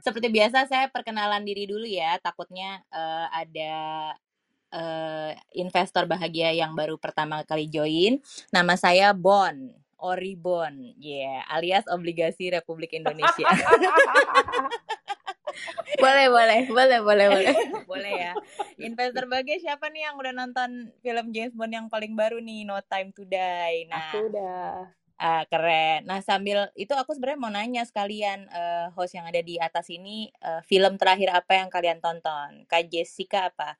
Seperti biasa saya perkenalan diri dulu ya, takutnya uh, ada uh, investor bahagia yang baru pertama kali join. Nama saya Bon, Ori Bon, yeah, alias obligasi Republik Indonesia. boleh, boleh, boleh, boleh, boleh. boleh ya. Investor bahagia siapa nih yang udah nonton film James Bond yang paling baru nih, No Time to Die? Nah, aku udah. Uh, keren. Nah sambil itu aku sebenarnya mau nanya sekalian uh, host yang ada di atas ini uh, film terakhir apa yang kalian tonton? Kak Jessica apa?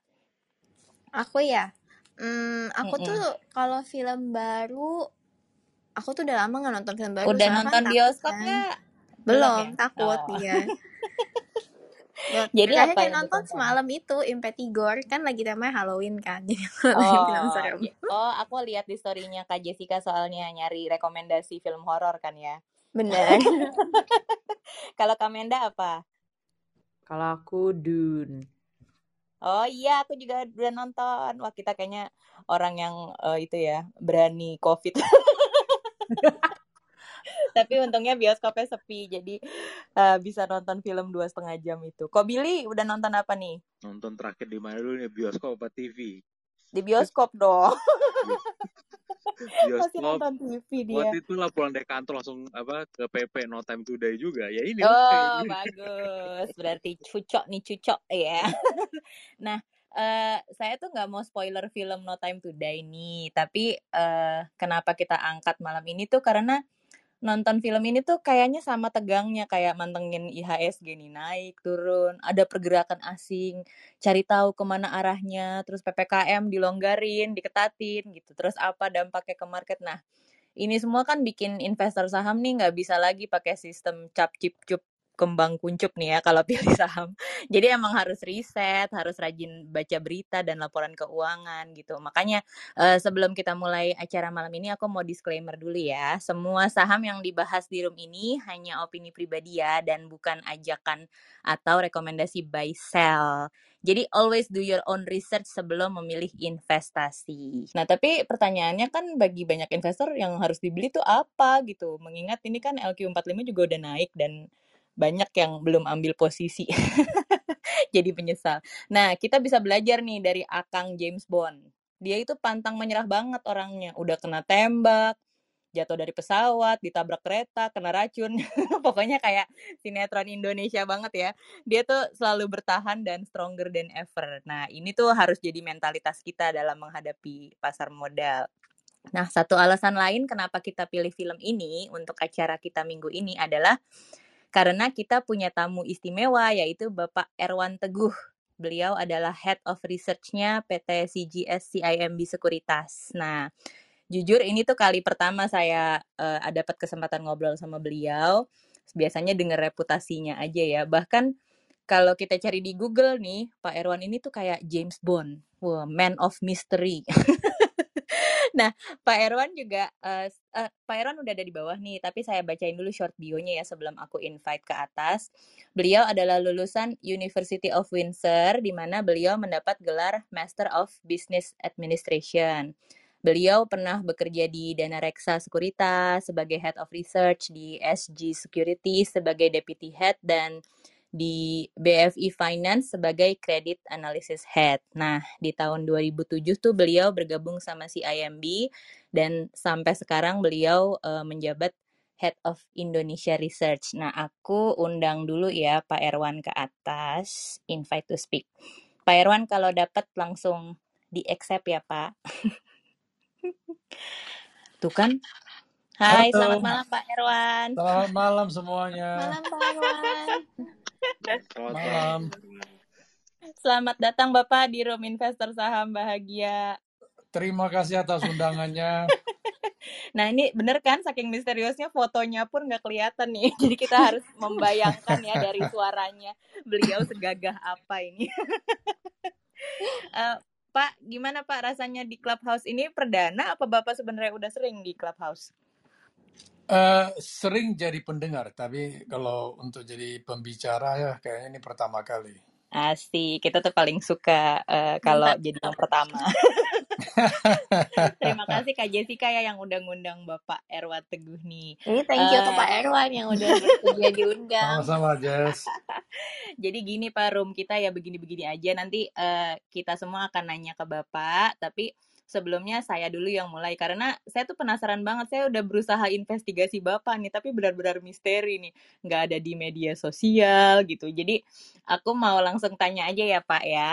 Aku ya. Hmm, aku mm -mm. tuh kalau film baru aku tuh udah lama nggak nonton film baru. Udah nonton kan bioskop kan. nggak? Belum, ya? takut oh. ya. Jadi apa yang nonton semalam itu Impetigor kan lagi namanya Halloween kan. Jadi oh, film serem. Oh, aku lihat di storynya Kak Jessica soalnya nyari rekomendasi film horor kan ya. Benar. Kalau Kamenda apa? Kalau aku Dune. Oh iya, aku juga udah nonton. Wah, kita kayaknya orang yang uh, itu ya, berani COVID. tapi untungnya bioskopnya sepi jadi uh, bisa nonton film dua setengah jam itu. Kok Billy udah nonton apa nih? Nonton terakhir di mana dulu nih? Bioskop apa TV di bioskop dong. Bioskop. Masih nonton TV dia. Waktu itu lah pulang dari kantor langsung apa ke PP No Time Today juga. Ya ini. Oh bagus. Berarti cucok nih cucok ya. Nah Uh, saya tuh nggak mau spoiler film No Time to Die nih, tapi uh, kenapa kita angkat malam ini tuh karena nonton film ini tuh kayaknya sama tegangnya kayak mantengin IHSG nih naik turun ada pergerakan asing cari tahu ke mana arahnya terus ppkm dilonggarin diketatin gitu terus apa dampaknya ke market. Nah ini semua kan bikin investor saham nih nggak bisa lagi pakai sistem cap cip cup kembang kuncup nih ya kalau pilih saham. Jadi emang harus riset, harus rajin baca berita dan laporan keuangan gitu. Makanya uh, sebelum kita mulai acara malam ini aku mau disclaimer dulu ya. Semua saham yang dibahas di room ini hanya opini pribadi ya dan bukan ajakan atau rekomendasi buy sell. Jadi always do your own research sebelum memilih investasi. Nah, tapi pertanyaannya kan bagi banyak investor yang harus dibeli tuh apa gitu. Mengingat ini kan LQ45 juga udah naik dan banyak yang belum ambil posisi. Jadi penyesal. Nah, kita bisa belajar nih dari Akang James Bond. Dia itu pantang menyerah banget orangnya. Udah kena tembak, jatuh dari pesawat, ditabrak kereta, kena racun. Pokoknya kayak sinetron Indonesia banget ya. Dia tuh selalu bertahan dan stronger than ever. Nah, ini tuh harus jadi mentalitas kita dalam menghadapi pasar modal. Nah, satu alasan lain kenapa kita pilih film ini untuk acara kita minggu ini adalah karena kita punya tamu istimewa yaitu Bapak Erwan Teguh. Beliau adalah Head of Research-nya PT CGS CIMB Sekuritas. Nah, jujur ini tuh kali pertama saya uh, dapat kesempatan ngobrol sama beliau. Biasanya dengar reputasinya aja ya. Bahkan kalau kita cari di Google nih, Pak Erwan ini tuh kayak James Bond, wow, man of mystery. Nah, Pak Erwan juga uh, uh, Pak Erwan udah ada di bawah nih, tapi saya bacain dulu short bio-nya ya sebelum aku invite ke atas. Beliau adalah lulusan University of Windsor di mana beliau mendapat gelar Master of Business Administration. Beliau pernah bekerja di Dana Reksa Sekuritas sebagai Head of Research di SG Security sebagai Deputy Head dan di BFI Finance sebagai Credit Analysis Head. Nah, di tahun 2007 tuh beliau bergabung sama CIMB dan sampai sekarang beliau uh, menjabat Head of Indonesia Research. Nah, aku undang dulu ya Pak Erwan ke atas, invite to speak. Pak Erwan kalau dapat langsung di accept ya Pak. Tuh kan Hai, Halo. selamat malam Pak Erwan. Selamat malam semuanya. Malam Pak Erwan. Malam. Selamat datang Bapak di Room Investor Saham Bahagia. Terima kasih atas undangannya. nah ini bener kan saking misteriusnya fotonya pun nggak kelihatan nih. Jadi kita harus membayangkan ya dari suaranya beliau segagah apa ini. uh, Pak, gimana Pak rasanya di Clubhouse ini perdana apa Bapak sebenarnya udah sering di Clubhouse? Uh, sering jadi pendengar, tapi kalau untuk jadi pembicara ya kayaknya ini pertama kali. Asik, kita tuh paling suka uh, kalau jadi yang pertama. Terima kasih Kak Jessica ya yang udah ngundang Bapak Erwan Teguh nih. Ini thank you uh, ke Pak Erwan yang udah bersedia diundang. Sama-sama Jess. Jadi gini Pak Rum, kita ya begini-begini aja. Nanti uh, kita semua akan nanya ke Bapak, tapi sebelumnya saya dulu yang mulai karena saya tuh penasaran banget. Saya udah berusaha investigasi Bapak nih, tapi benar-benar misteri nih. Nggak ada di media sosial gitu. Jadi aku mau langsung tanya aja ya Pak ya.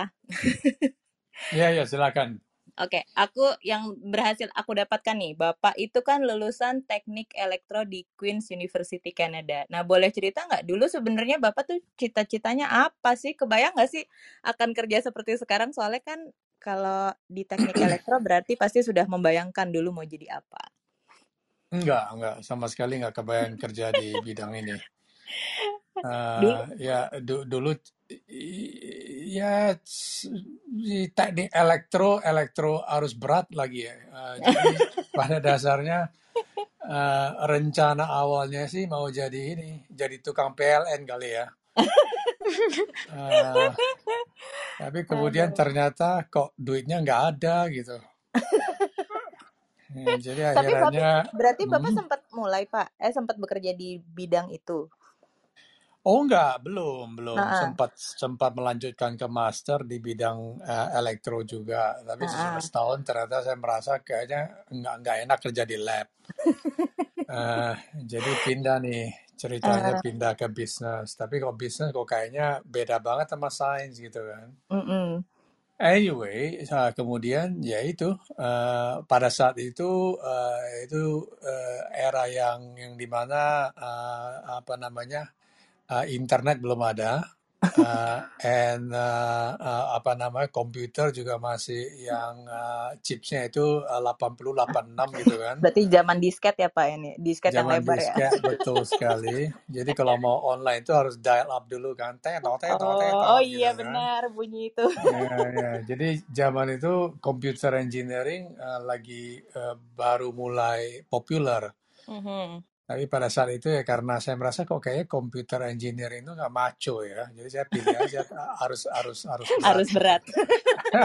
Iya, ya silakan. Oke, aku yang berhasil aku dapatkan nih, Bapak itu kan lulusan teknik elektro di Queen's University Canada. Nah, boleh cerita nggak dulu sebenarnya Bapak tuh cita-citanya apa sih? Kebayang nggak sih akan kerja seperti sekarang? Soalnya kan kalau di teknik elektro berarti pasti sudah membayangkan dulu mau jadi apa. Enggak, enggak. Sama sekali enggak kebayang kerja di bidang ini. Uh, ya du dulu ya di teknik elektro elektro arus berat lagi ya. Uh, jadi pada dasarnya uh, rencana awalnya sih mau jadi ini jadi tukang PLN kali ya. Uh, tapi kemudian ternyata kok duitnya nggak ada gitu. Ya, jadi tapi akhirnya bapak, berarti bapak hmm, sempat mulai pak, eh sempat bekerja di bidang itu. Oh enggak, belum, belum. Heeh. Sempat sempat melanjutkan ke master di bidang uh, elektro juga. Tapi setelah Heeh. setahun ternyata saya merasa kayaknya enggak enggak enak kerja di lab. Eh, jadi pindah nih ceritanya Eh, pindah ke bisnis. Tapi kok bisnis kok kayaknya beda banget sama sains gitu kan. mm-mm. Anyway, uh, kemudian ya itu uh, pada saat itu uh, itu uh, era yang yang di mana uh, apa namanya uh, internet belum ada, uh, and uh, uh, apa namanya komputer juga masih yang uh, chipsnya itu uh, 80 86 gitu kan. Berarti zaman disket ya pak ini, disket yang Zaman lebar ya. disket betul sekali. Jadi kalau mau online itu harus dial up dulu kan, Oh, oh gitu iya kan. benar bunyi itu. Ya, ya. Jadi zaman itu computer engineering uh, lagi uh, baru mulai populer. Mhm. Tapi pada saat itu ya karena saya merasa kok kayaknya computer engineering itu nggak maco ya. Jadi saya pilih aja harus harus harus berat. Harus berat.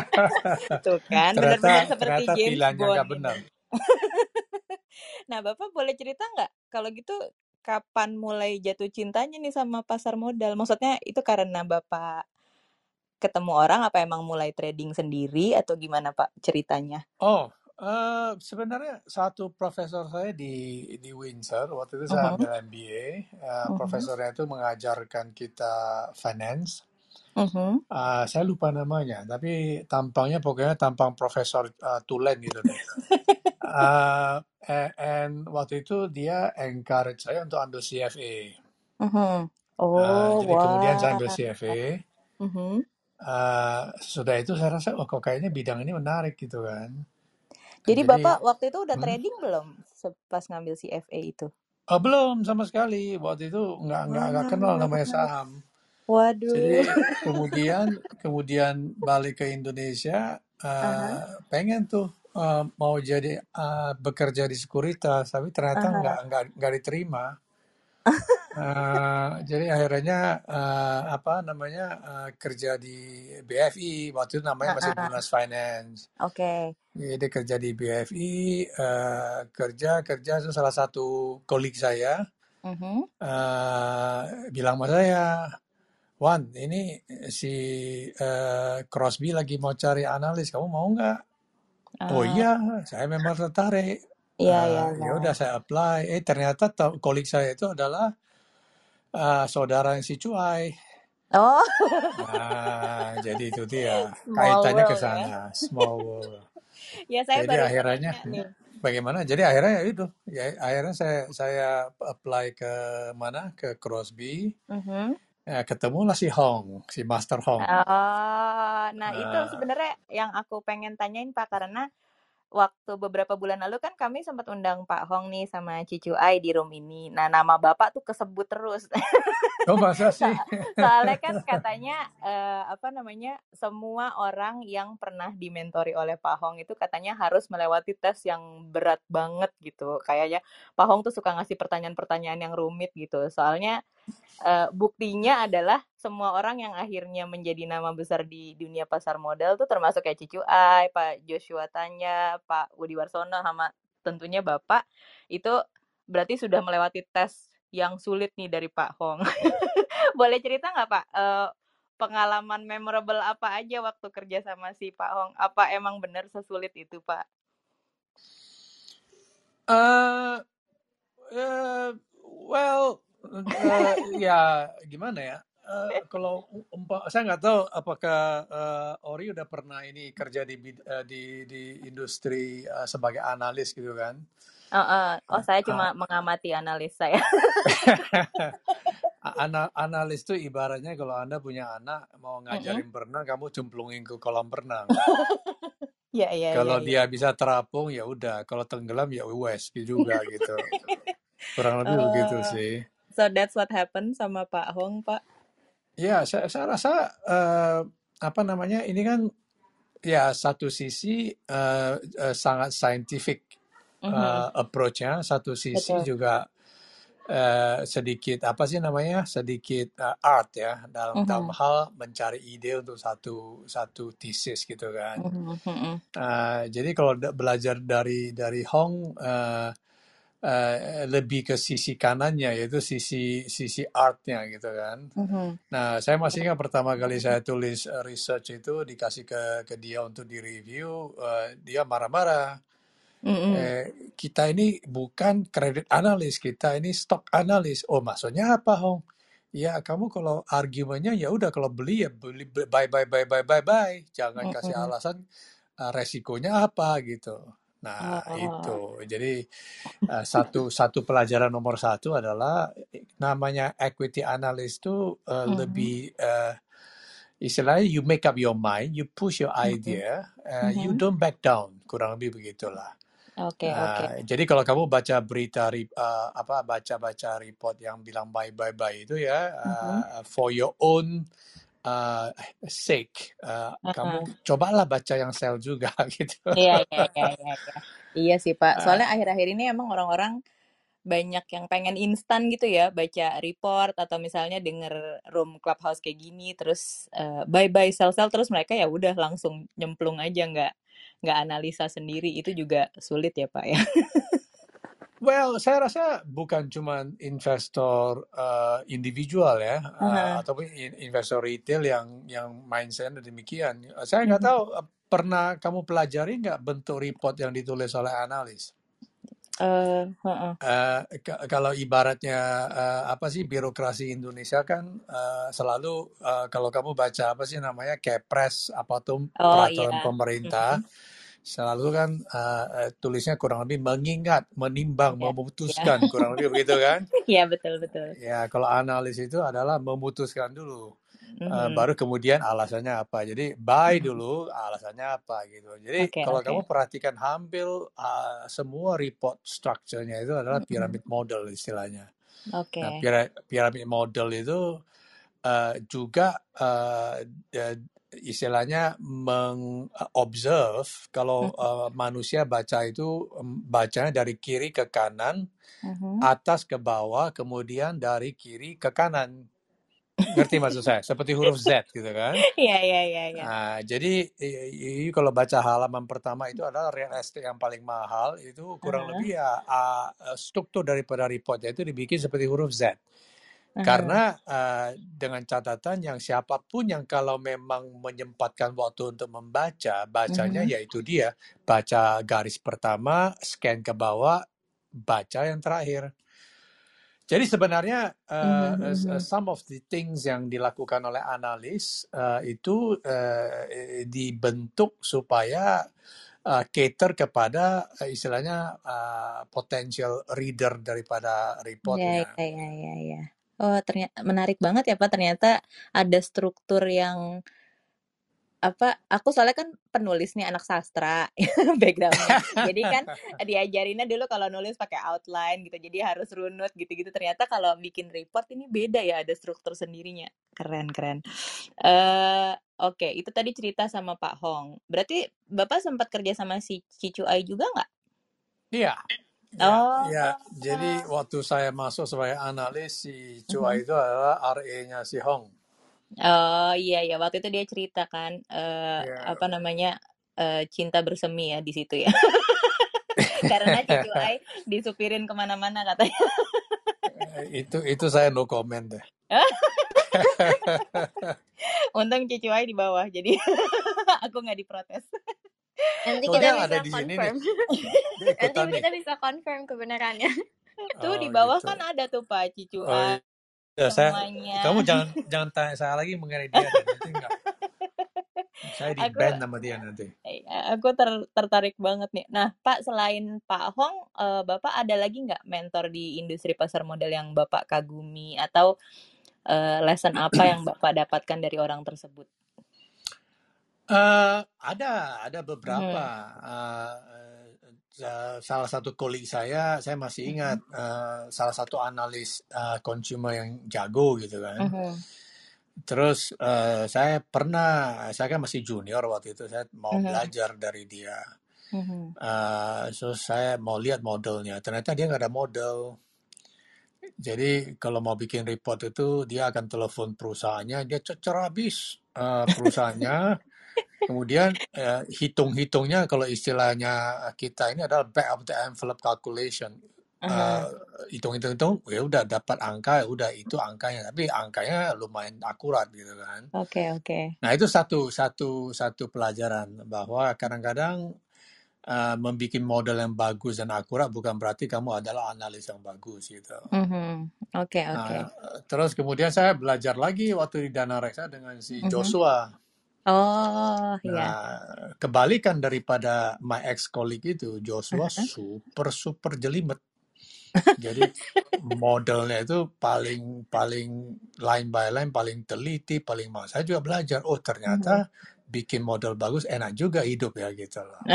Tuh kan, ternyata benar-benar seperti ternyata James pilihannya nggak benar. Nah, Bapak boleh cerita nggak kalau gitu kapan mulai jatuh cintanya nih sama pasar modal? Maksudnya itu karena Bapak ketemu orang apa emang mulai trading sendiri atau gimana Pak ceritanya? Oh, eh, sebenarnya satu profesor saya di di Windsor waktu itu saya Mhm, ambil MBA. eh, mhm, profesornya itu mengajarkan kita finance. mhm. Eh, saya lupa namanya, tapi tampangnya pokoknya tampang Profesor eh, Tulen gitu deh. Eh, a- and waktu itu dia encourage saya untuk ambil CFA. Mhm. Eh, Oh, jadi kemudian saya wah. ambil CFA. Mhm. Eh, sudah itu saya rasa, oh kok kayaknya bidang ini menarik gitu kan. Jadi Jadi, Bapak waktu itu udah hmm, trading belum se- pas ngambil CFA itu? oh, belum sama sekali. Waktu itu nggak nggak nggak kenal namanya saham. waduh. Jadi kemudian kemudian balik ke Indonesia, Aha, eh, pengen tuh eh, mau jadi eh, bekerja di sekuritas, tapi ternyata aha. nggak nggak nggak diterima. Eh, jadi akhirnya eh, apa namanya eh, kerja di BFI waktu itu namanya masih Aha, Bunas Finance. Oke. Jadi kerja di BFI, eh, kerja kerja itu salah satu kolik saya Mhm. eh, bilang sama saya, Wan, ini si eh, Crosby lagi mau cari analis, kamu mau nggak? Oh Ah, iya, saya memang tertarik. iya Eh, iya ya iya. udah saya apply. Eh ternyata kolik saya itu adalah eh, saudara si Cuai. Oh, Nah, jadi itu dia small kaitannya ke ya. sana, small world. Ya saya Jadi akhirnya nih. bagaimana? Jadi akhirnya ya itu, ya akhirnya saya saya apply ke mana? Ke Crosby. Mhm. Ya, ketemulah si Hong, si Master Hong. Oh, nah itu Eh, sebenarnya yang aku pengen tanyain Pak karena waktu beberapa bulan lalu kan kami sempat undang Pak Hong nih sama Cicu Ai di room ini. Nah, nama Bapak tuh kesebut terus. oh masa sih? So- Soalnya kan katanya eh, apa namanya semua orang yang pernah dimentori oleh Pak Hong itu katanya harus melewati tes yang berat banget gitu. Kayaknya Pak Hong tuh suka ngasih pertanyaan-pertanyaan yang rumit gitu. Soalnya eh, buktinya adalah semua orang yang akhirnya menjadi nama besar di dunia pasar modal tuh termasuk kayak Cicu Ai, Pak Joshua Tanya, Pak Budi Warsono sama tentunya Bapak itu berarti sudah melewati tes yang sulit nih dari Pak Hong. Boleh cerita nggak Pak? Uh, pengalaman memorable apa aja waktu kerja sama si Pak Hong? Apa emang benar sesulit itu Pak? Uh, uh, well, uh, ya gimana ya? Uh, kalau umpa, saya nggak tahu apakah uh, Ori udah pernah ini kerja di uh, di di industri uh, sebagai analis gitu kan? Uh, uh. Oh saya cuma uh, mengamati analis saya. Ana analis itu ibaratnya kalau anda punya anak mau ngajarin mm -hmm. berenang, kamu cemplungin ke kolam berenang. Iya iya. Kalau ya, dia bisa terapung ya udah, kalau tenggelam ya wes juga gitu. Kurang lebih uh, begitu sih. So that's what happened sama Pak Hong, Pak. Ya, saya, saya rasa uh, apa namanya ini kan ya satu sisi uh, uh, sangat scientific uh, mm -hmm. approach-nya, satu sisi Betul. juga uh, sedikit apa sih namanya sedikit uh, art ya dalam mm -hmm. dalam hal mencari ide untuk satu satu thesis gitu kan. Mm -hmm. uh, jadi kalau belajar dari dari Hong uh, uh, lebih ke sisi kanannya yaitu sisi sisi artnya gitu kan. Mm -hmm. Nah saya masih ingat pertama kali saya tulis research itu dikasih ke ke dia untuk direview uh, dia marah-marah Mm-hmm. Eh, kita ini bukan kredit analis, kita ini stock analis. Oh, maksudnya apa, Hong? Ya, kamu kalau argumennya ya udah kalau beli ya beli bye bye bye bye bye bye. Jangan mm-hmm. kasih alasan uh, resikonya apa gitu. Nah, oh. itu. Jadi uh, satu satu pelajaran nomor satu adalah namanya equity analyst itu uh, mm-hmm. lebih uh, istilahnya you make up your mind, you push your idea, mm-hmm. uh, you don't back down. Kurang lebih begitulah. Oke, okay, oke. Okay. Jadi kalau kamu baca berita uh, apa baca-baca report yang bilang bye bye bye itu ya uh, uh-huh. for your own uh, sake uh, uh-huh. kamu cobalah baca yang sel juga gitu. Iya, iya, iya, iya. Iya sih, Pak. Soalnya akhir-akhir ini emang orang-orang banyak yang pengen instan gitu ya baca report atau misalnya denger room clubhouse kayak gini terus uh, bye bye sel sel terus mereka ya udah langsung nyemplung aja nggak nggak analisa sendiri itu juga sulit ya Pak ya. Well, saya rasa bukan cuma investor uh, individual ya, uh, uh-huh. ataupun investor retail yang yang mindset demikian. Saya nggak uh-huh. tahu pernah kamu pelajari nggak bentuk report yang ditulis oleh analis? Uh, uh, uh. Uh, kalau ibaratnya uh, apa sih birokrasi Indonesia kan uh, selalu uh, kalau kamu baca apa sih namanya kepres apa tuh oh, peraturan iya. pemerintah. Uh -huh selalu kan uh, tulisnya kurang lebih mengingat, menimbang, yeah. memutuskan yeah. kurang lebih begitu kan? Iya yeah, betul betul. Ya kalau analis itu adalah memutuskan dulu, mm-hmm. uh, baru kemudian alasannya apa. Jadi buy mm-hmm. dulu alasannya apa gitu. Jadi okay, kalau okay. kamu perhatikan hampir uh, semua report structure-nya itu adalah pyramid model istilahnya. Okay. Nah pyramid model itu uh, juga uh, istilahnya mengobserve kalau uh, manusia baca itu bacanya dari kiri ke kanan, uh-huh. atas ke bawah, kemudian dari kiri ke kanan. Ngerti maksud saya? Seperti huruf Z gitu kan? Iya iya iya. Ya. Nah, jadi i, kalau baca halaman pertama itu adalah real estate yang paling mahal itu kurang uh-huh. lebih ya uh, struktur daripada reportnya itu dibikin seperti huruf Z. Karena uh, dengan catatan yang siapa pun yang kalau memang menyempatkan waktu untuk membaca, bacanya uh-huh. yaitu dia baca garis pertama, scan ke bawah, baca yang terakhir. Jadi sebenarnya uh, uh-huh. some of the things yang dilakukan oleh analis uh, itu uh, dibentuk supaya uh, cater kepada uh, istilahnya uh, potential reader daripada reportnya. Iya, iya, iya, iya. Oh, ternyata menarik banget ya, Pak, ternyata ada struktur yang apa, aku soalnya kan penulis nih, anak sastra backgroundnya Jadi kan diajarinnya dulu kalau nulis pakai outline gitu, jadi harus runut gitu-gitu. Ternyata kalau bikin report ini beda ya, ada struktur sendirinya. Keren keren. uh, oke, itu tadi cerita sama Pak Hong. Berarti Bapak sempat kerja sama si Cicu Ai juga nggak? Iya. Ya, oh. ya, jadi waktu saya masuk sebagai analis si Chua uh-huh. itu adalah RA-nya si Hong. Oh iya ya waktu itu dia cerita kan uh, ya. apa namanya uh, cinta bersemi ya di situ ya. Karena Ai disupirin ke mana-mana katanya. itu itu saya no comment deh. Untung Wai di bawah, jadi aku nggak diprotes. Nanti Oh kita bisa ada di sini nih. confirm. Dia Nanti kita bisa confirm kebenarannya. Tuh di Oh bawah gitu. kan ada tuh Pak Cicu Oh A iya saya. semuanya. Kamu jangan jangan tanya saya lagi mengenai dia. Nanti enggak. Saya di Aku ban sama dia nanti. eh, aku ter- tertarik banget nih. Nah, Pak selain Pak Hong, eh, Bapak ada lagi nggak mentor di industri pasar modal yang Bapak kagumi atau eh, lesson apa yang Bapak dapatkan dari orang tersebut? Eh, ada, ada beberapa. Mhm. Eh, eh, salah satu kolik saya, saya masih ingat Mhm. eh, salah satu analis eh, consumer yang jago gitu kan. Mhm. Terus eh, saya pernah, saya kan masih junior waktu itu, saya mau Mhm. belajar dari dia. Mhm. Eh, so saya mau lihat modelnya. Ternyata dia nggak ada model. Jadi kalau mau bikin report itu dia akan telepon perusahaannya, dia cecer habis eh, perusahaannya. Kemudian eh, hitung-hitungnya kalau istilahnya kita ini adalah back of the envelope calculation. Eh, hitung-hitung-hitung, ya udah dapat angka, ya udah itu angkanya. Tapi angkanya lumayan akurat gitu kan. Oke, oke. Nah itu satu satu satu pelajaran bahwa kadang-kadang uh, membuat model yang bagus dan akurat bukan berarti kamu adalah analis yang bagus gitu. Mhm. Oke, oke. Nah, terus kemudian saya belajar lagi waktu di Dana Reksa dengan si Mhm. Joshua. Oh, iya. Nah, kebalikan daripada my ex colleague itu, Joshua Aha. super super jelimet. Jadi modelnya itu paling paling line by line paling teliti, paling mau. Saya juga belajar. Oh ternyata bikin model bagus enak juga hidup ya gitu loh.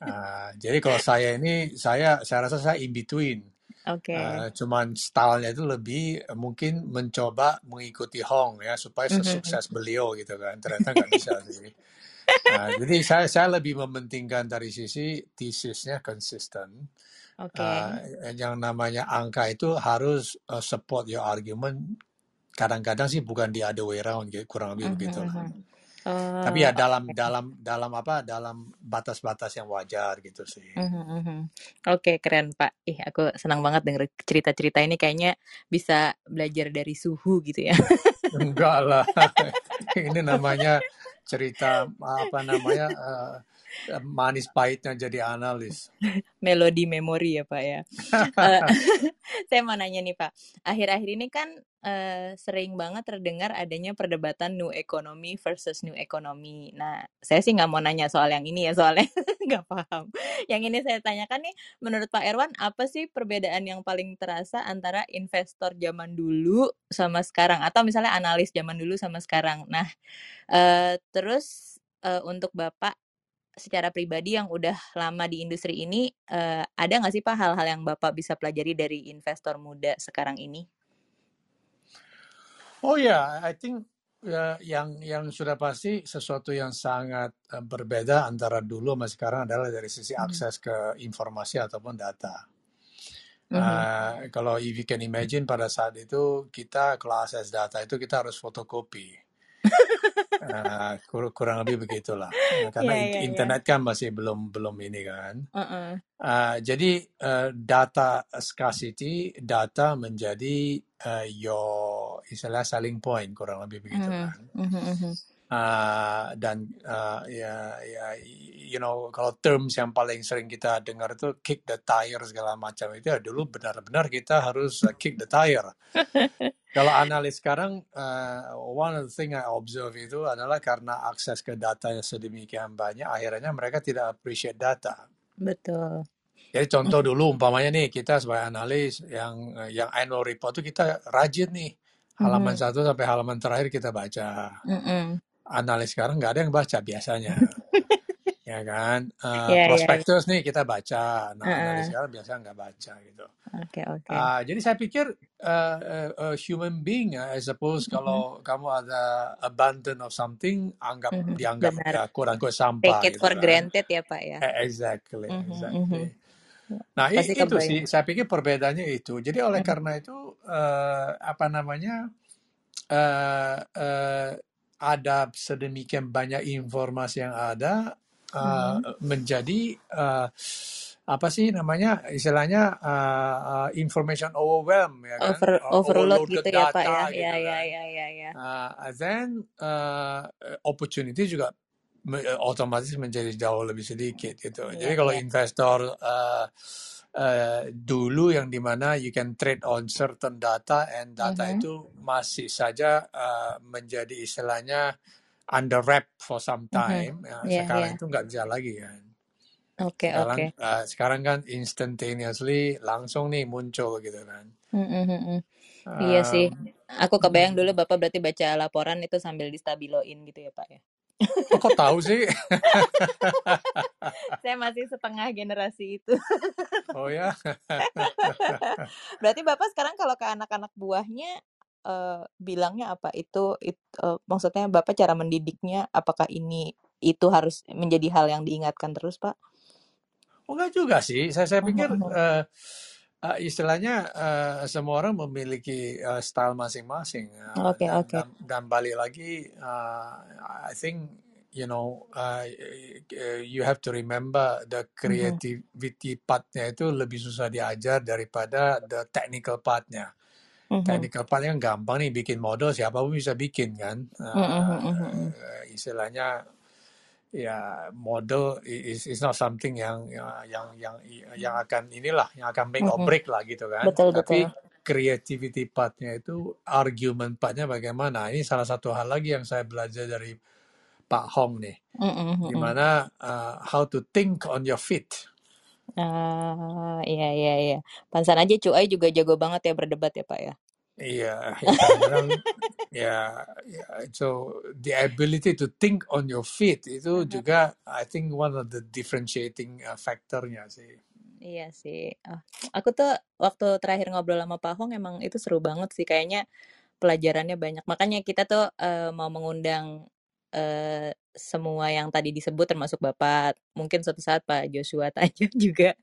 Ah, jadi kalau saya ini saya saya rasa saya in between. Oke. Ah, cuman stylenya itu lebih eh, mungkin mencoba mengikuti Hong ya supaya Mhm. sesukses beliau gitu kan. Ternyata nggak bisa sih. Ah, jadi saya saya lebih mementingkan dari sisi tesisnya konsisten. Oke. Ah, yang namanya angka itu harus uh, support your argument. Kadang-kadang sih bukan di other way around, gitu, kurang lebih Mhm, begitulah. mhm. Oh, Tapi ya dalam oke. dalam dalam apa dalam batas-batas yang wajar gitu sih. Mhm, mhm. Oke, keren Pak. Ih, aku senang banget denger cerita-cerita ini. Kayaknya bisa belajar dari suhu gitu ya. Enggak lah, ini namanya cerita apa namanya uh, manis pahitnya jadi analis. Melodi memori ya Pak ya. Eh, saya mau nanya nih Pak. Akhir-akhir ini kan eh, sering banget terdengar adanya perdebatan new economy versus new economy. Nah, saya sih nggak mau nanya soal yang ini ya, soalnya nggak paham. Yang ini saya tanyakan nih, menurut Pak Erwan, apa sih perbedaan yang paling terasa antara investor zaman dulu sama sekarang? Atau misalnya analis zaman dulu sama sekarang? Nah, eh, terus eh, untuk Bapak secara pribadi yang udah lama di industri ini, eh, ada nggak sih Pak hal-hal yang Bapak bisa pelajari dari investor muda sekarang ini? Oh ya, I think ya, yang yang sudah pasti sesuatu yang sangat eh, berbeda antara dulu sama sekarang adalah dari sisi Mhm. akses ke informasi ataupun data. Uh, kalau if you can imagine pada saat itu kita kalau akses data itu kita harus fotokopi. Uh, kur- kurang lebih begitulah. Uh, karena Iya, in- iya, internet kan masih belum belum ini kan. Heeh. Uh, jadi uh, data scarcity, data menjadi uh, your istilah selling point kurang lebih begitu Mhm, kan. mhm, mhm. Uh, dan uh, ya, ya, you know, kalau terms yang paling sering kita dengar itu kick the tire segala macam itu ya dulu benar-benar kita harus uh, kick the tire. Kalau analis sekarang, uh, one of the thing I observe itu adalah karena akses ke data yang sedemikian banyak, akhirnya mereka tidak appreciate data. Betul. Jadi contoh dulu umpamanya nih kita sebagai analis yang yang annual report itu kita rajin nih halaman Mhm, satu sampai halaman terakhir kita baca. mhm. Analis sekarang nggak ada yang baca biasanya, ya kan? Uh, Iya, iya, iya. prospektus nih kita baca, nah analis Heeh. sekarang biasanya nggak baca gitu. Oke, oke. Ah, jadi saya pikir uh, uh, uh, human being, uh, I suppose Mhm, kalau kamu ada abundant of something, anggap mhm. dianggap Benar. ya quote unquote sampah Take it gitu for kan. granted ya Pak ya. Eh, Exactly, Mhm, mhm. exactly. Nah, i- Pasti itu sih, kebayang. saya pikir perbedaannya itu. Jadi oleh Mhm, karena itu, eh, apa namanya, eh, eh, ada sedemikian banyak informasi yang ada, eh, mhm. menjadi, eh, apa sih namanya istilahnya uh, uh, information overwhelm ya kan Over uh, overload gitu ya Pak ya. data Ya gitu ya kan ya ya ya. uh, then uh, opportunity juga me- otomatis menjadi jauh lebih sedikit gitu Iya jadi kalau iya. investor uh, uh, dulu yang di mana you can trade on certain data and data Mhm. itu masih saja uh, menjadi istilahnya under wrap for some Mhm. time ya, Iya sekarang iya. itu nggak bisa lagi kan Oke sekarang oke. uh, sekarang kan instantaneously langsung nih muncul gitu kan Mm-mm, mm-mm. Iya sih. Um, Aku kebayang dulu mm. Bapak berarti baca laporan itu sambil distabiloin gitu ya Pak ya. oh, kok tahu sih Saya masih setengah generasi itu. oh ya Berarti Bapak sekarang kalau ke anak-anak buahnya eh, bilangnya apa? Itu, it- eh, maksudnya Bapak cara mendidiknya apakah ini itu harus menjadi hal yang diingatkan terus, Pak? oh enggak juga sih saya saya pikir mhm. uh, uh, istilahnya uh, semua orang memiliki uh, style masing-masing uh, Oke, dan, oke. dan dan balik lagi uh, I think you know uh, you have to remember the Mhm, creativity partnya itu lebih susah diajar daripada the technical partnya mhm. technical partnya kan gampang nih bikin model siapa pun bisa bikin kan Mhm, mhm, mhm, mhm. uh, istilahnya ya model is is not something yang yang yang yang akan inilah yang akan make or Mhm. break lah gitu kan Betul, tapi betul. creativity partnya itu argument partnya bagaimana ini salah satu hal lagi yang saya belajar dari Pak Hong nih Mhm, mhm. gimana uh, how to think on your feet Ah, iya, iya, iya. Pansan aja Cuai juga jago banget ya berdebat ya, Pak ya. Iya, ya kadang-kadang ya, ya, so the ability to think on your feet itu juga I think one of the differentiating uh, factornya sih. Iya sih. Ah, aku tuh waktu terakhir ngobrol sama Pak Hong emang itu seru banget sih. Kayaknya pelajarannya banyak. Makanya kita tuh eh, mau mengundang eh, semua yang tadi disebut termasuk Bapak. Mungkin suatu saat Pak Joshua tanya juga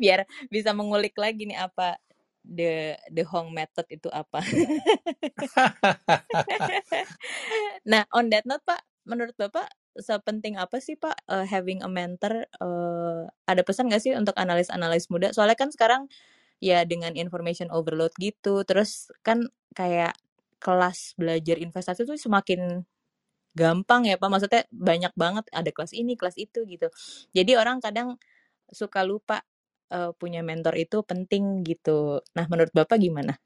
biar bisa mengulik lagi nih apa the the Hong method itu apa. Nah, on that note, Pak, menurut Bapak sepenting apa sih Pak eh, having a mentor? eh, ada pesan nggak sih untuk analis-analis muda? Soalnya kan sekarang ya dengan information overload gitu, terus kan kayak kelas belajar investasi tuh semakin gampang ya Pak. Maksudnya banyak banget ada kelas ini, kelas itu gitu. Jadi orang kadang suka lupa eh, punya mentor itu penting gitu. Nah, menurut Bapak gimana?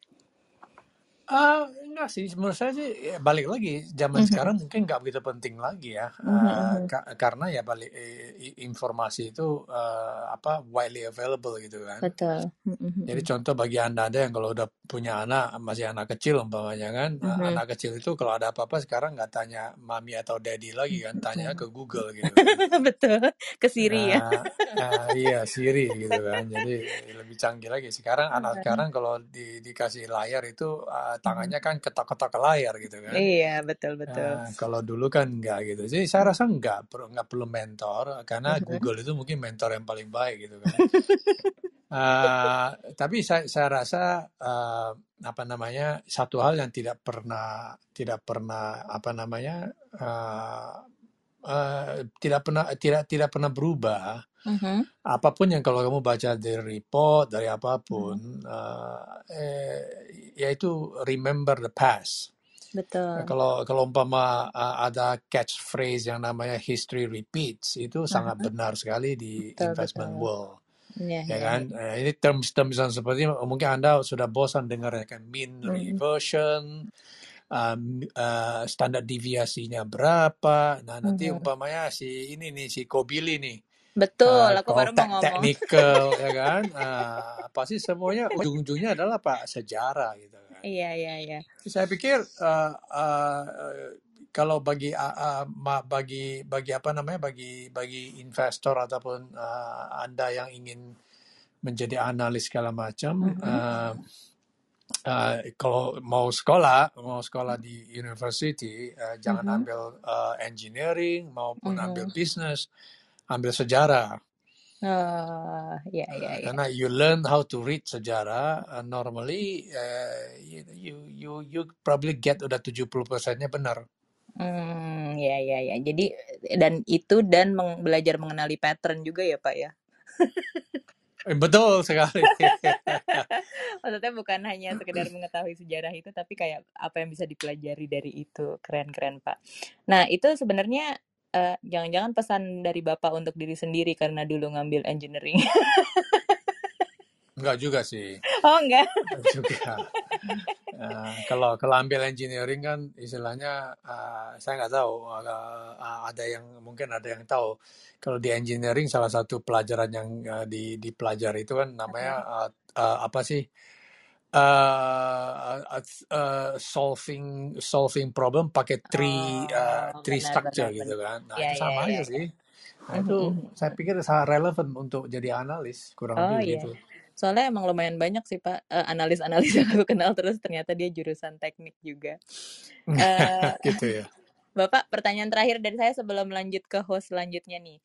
Ah, enggak sih, menurut saya sih ya balik lagi zaman Mhm, sekarang mungkin nggak begitu penting lagi ya, mhm, Ah, mhm. ka- karena ya balik eh, informasi itu eh, apa widely available gitu kan. Betul. Mhm, Jadi mhm. contoh bagi anda-anda yang kalau udah punya anak masih anak kecil umpamanya kan, Mhm, anak kecil itu kalau ada apa-apa sekarang nggak tanya mami atau daddy lagi kan, tanya ke Google gitu kan. Betul. Ke Siri ya. Nah, ah, iya Siri gitu kan. Jadi lebih canggih lagi. Sekarang anak sekarang kalau di, dikasih layar itu Mhm. tangannya kan ketok-ketok ke layar gitu kan. Iya, betul betul. Nah, kalau dulu kan enggak gitu. Jadi saya rasa enggak perlu enggak perlu mentor karena. Google itu mungkin mentor yang paling baik gitu kan. Ah, tapi saya saya rasa ah, apa namanya satu hal yang tidak pernah tidak pernah apa namanya ah, ah, tidak pernah tidak tidak pernah berubah Mhm, apa pun yang kalau kamu baca dari report dari mhm. apa pun ah, eh, yaitu remember the past Ya, Betul. kalau kalau umpama uh, ada catchphrase yang namanya history repeats itu sangat Aha, benar sekali di Betul investment betul. world Iya ya iya. kan Eh, ini terms-terms yang seperti ini mungkin anda sudah bosan dengar ya kan mean reversion um, uh, standar deviasinya berapa? Nah nanti umpamanya si ini nih si Kobili nih. Betul, uh, aku baru mau ngomong. technical ya kan? Uh, pasti semuanya? Ujung-ujungnya adalah pak sejarah gitu kan. Iya iya iya. saya pikir uh, uh, kalau bagi uh, uh, bagi bagi apa namanya bagi bagi investor ataupun uh, anda yang ingin menjadi analis segala macam Mhm, uh, uh, kalau mau sekolah mau sekolah di university uh, jangan mhm, ambil uh, engineering maupun ambil mhm. business ambil sejarah Oh, iya iya Uh, iya. karena you learn how to read sejarah uh, normally uh, you, you you you probably get udah 70 persennya benar Hmm, iya iya iya. Jadi dan itu dan meng- belajar mengenali pattern juga ya, Pak ya. Betul sekali. Maksudnya bukan hanya sekedar mengetahui sejarah itu, tapi kayak apa yang bisa dipelajari dari itu. Keren-keren, Pak. Nah, itu sebenarnya eh, jangan-jangan pesan dari Bapak untuk diri sendiri karena dulu ngambil engineering. Enggak juga sih. oh, enggak. Enggak juga. Eh, kalau kalau ambil engineering kan istilahnya eh, saya nggak tahu eh, ada yang mungkin ada yang tahu kalau di engineering salah satu pelajaran yang eh, di dipelajari itu kan namanya eh, eh, apa sih uh, uh, uh, solving solving problem pakai three uh, Oh, three benar, structure benar, gitu benar. kan. Nah, Ya, itu ya, sama ya, aja ya. sih. Nah, itu mhm, saya mhm. pikir sangat relevan untuk jadi analis, kurang Oh lebih iya. Soalnya emang lumayan banyak sih Pak eh, analis-analis yang aku kenal terus ternyata dia jurusan teknik juga. Eh gitu ya. Bapak, pertanyaan terakhir dari saya sebelum lanjut ke host selanjutnya nih.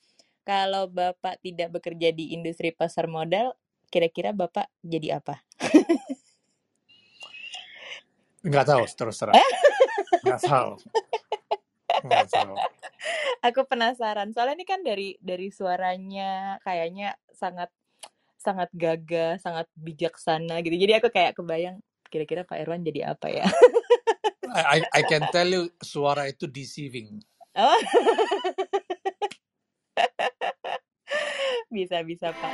Kalau Bapak tidak bekerja di industri pasar modal, kira-kira Bapak jadi apa? Nggak tahu terus terang. Nggak tahu. Nggak tahu. Aku penasaran. Soalnya ini kan dari dari suaranya kayaknya sangat sangat gagah, sangat bijaksana gitu. Jadi aku kayak kebayang kira-kira Pak Irwan jadi apa ya? I, I I can tell you suara itu deceiving. Oh, bisa bisa Pak.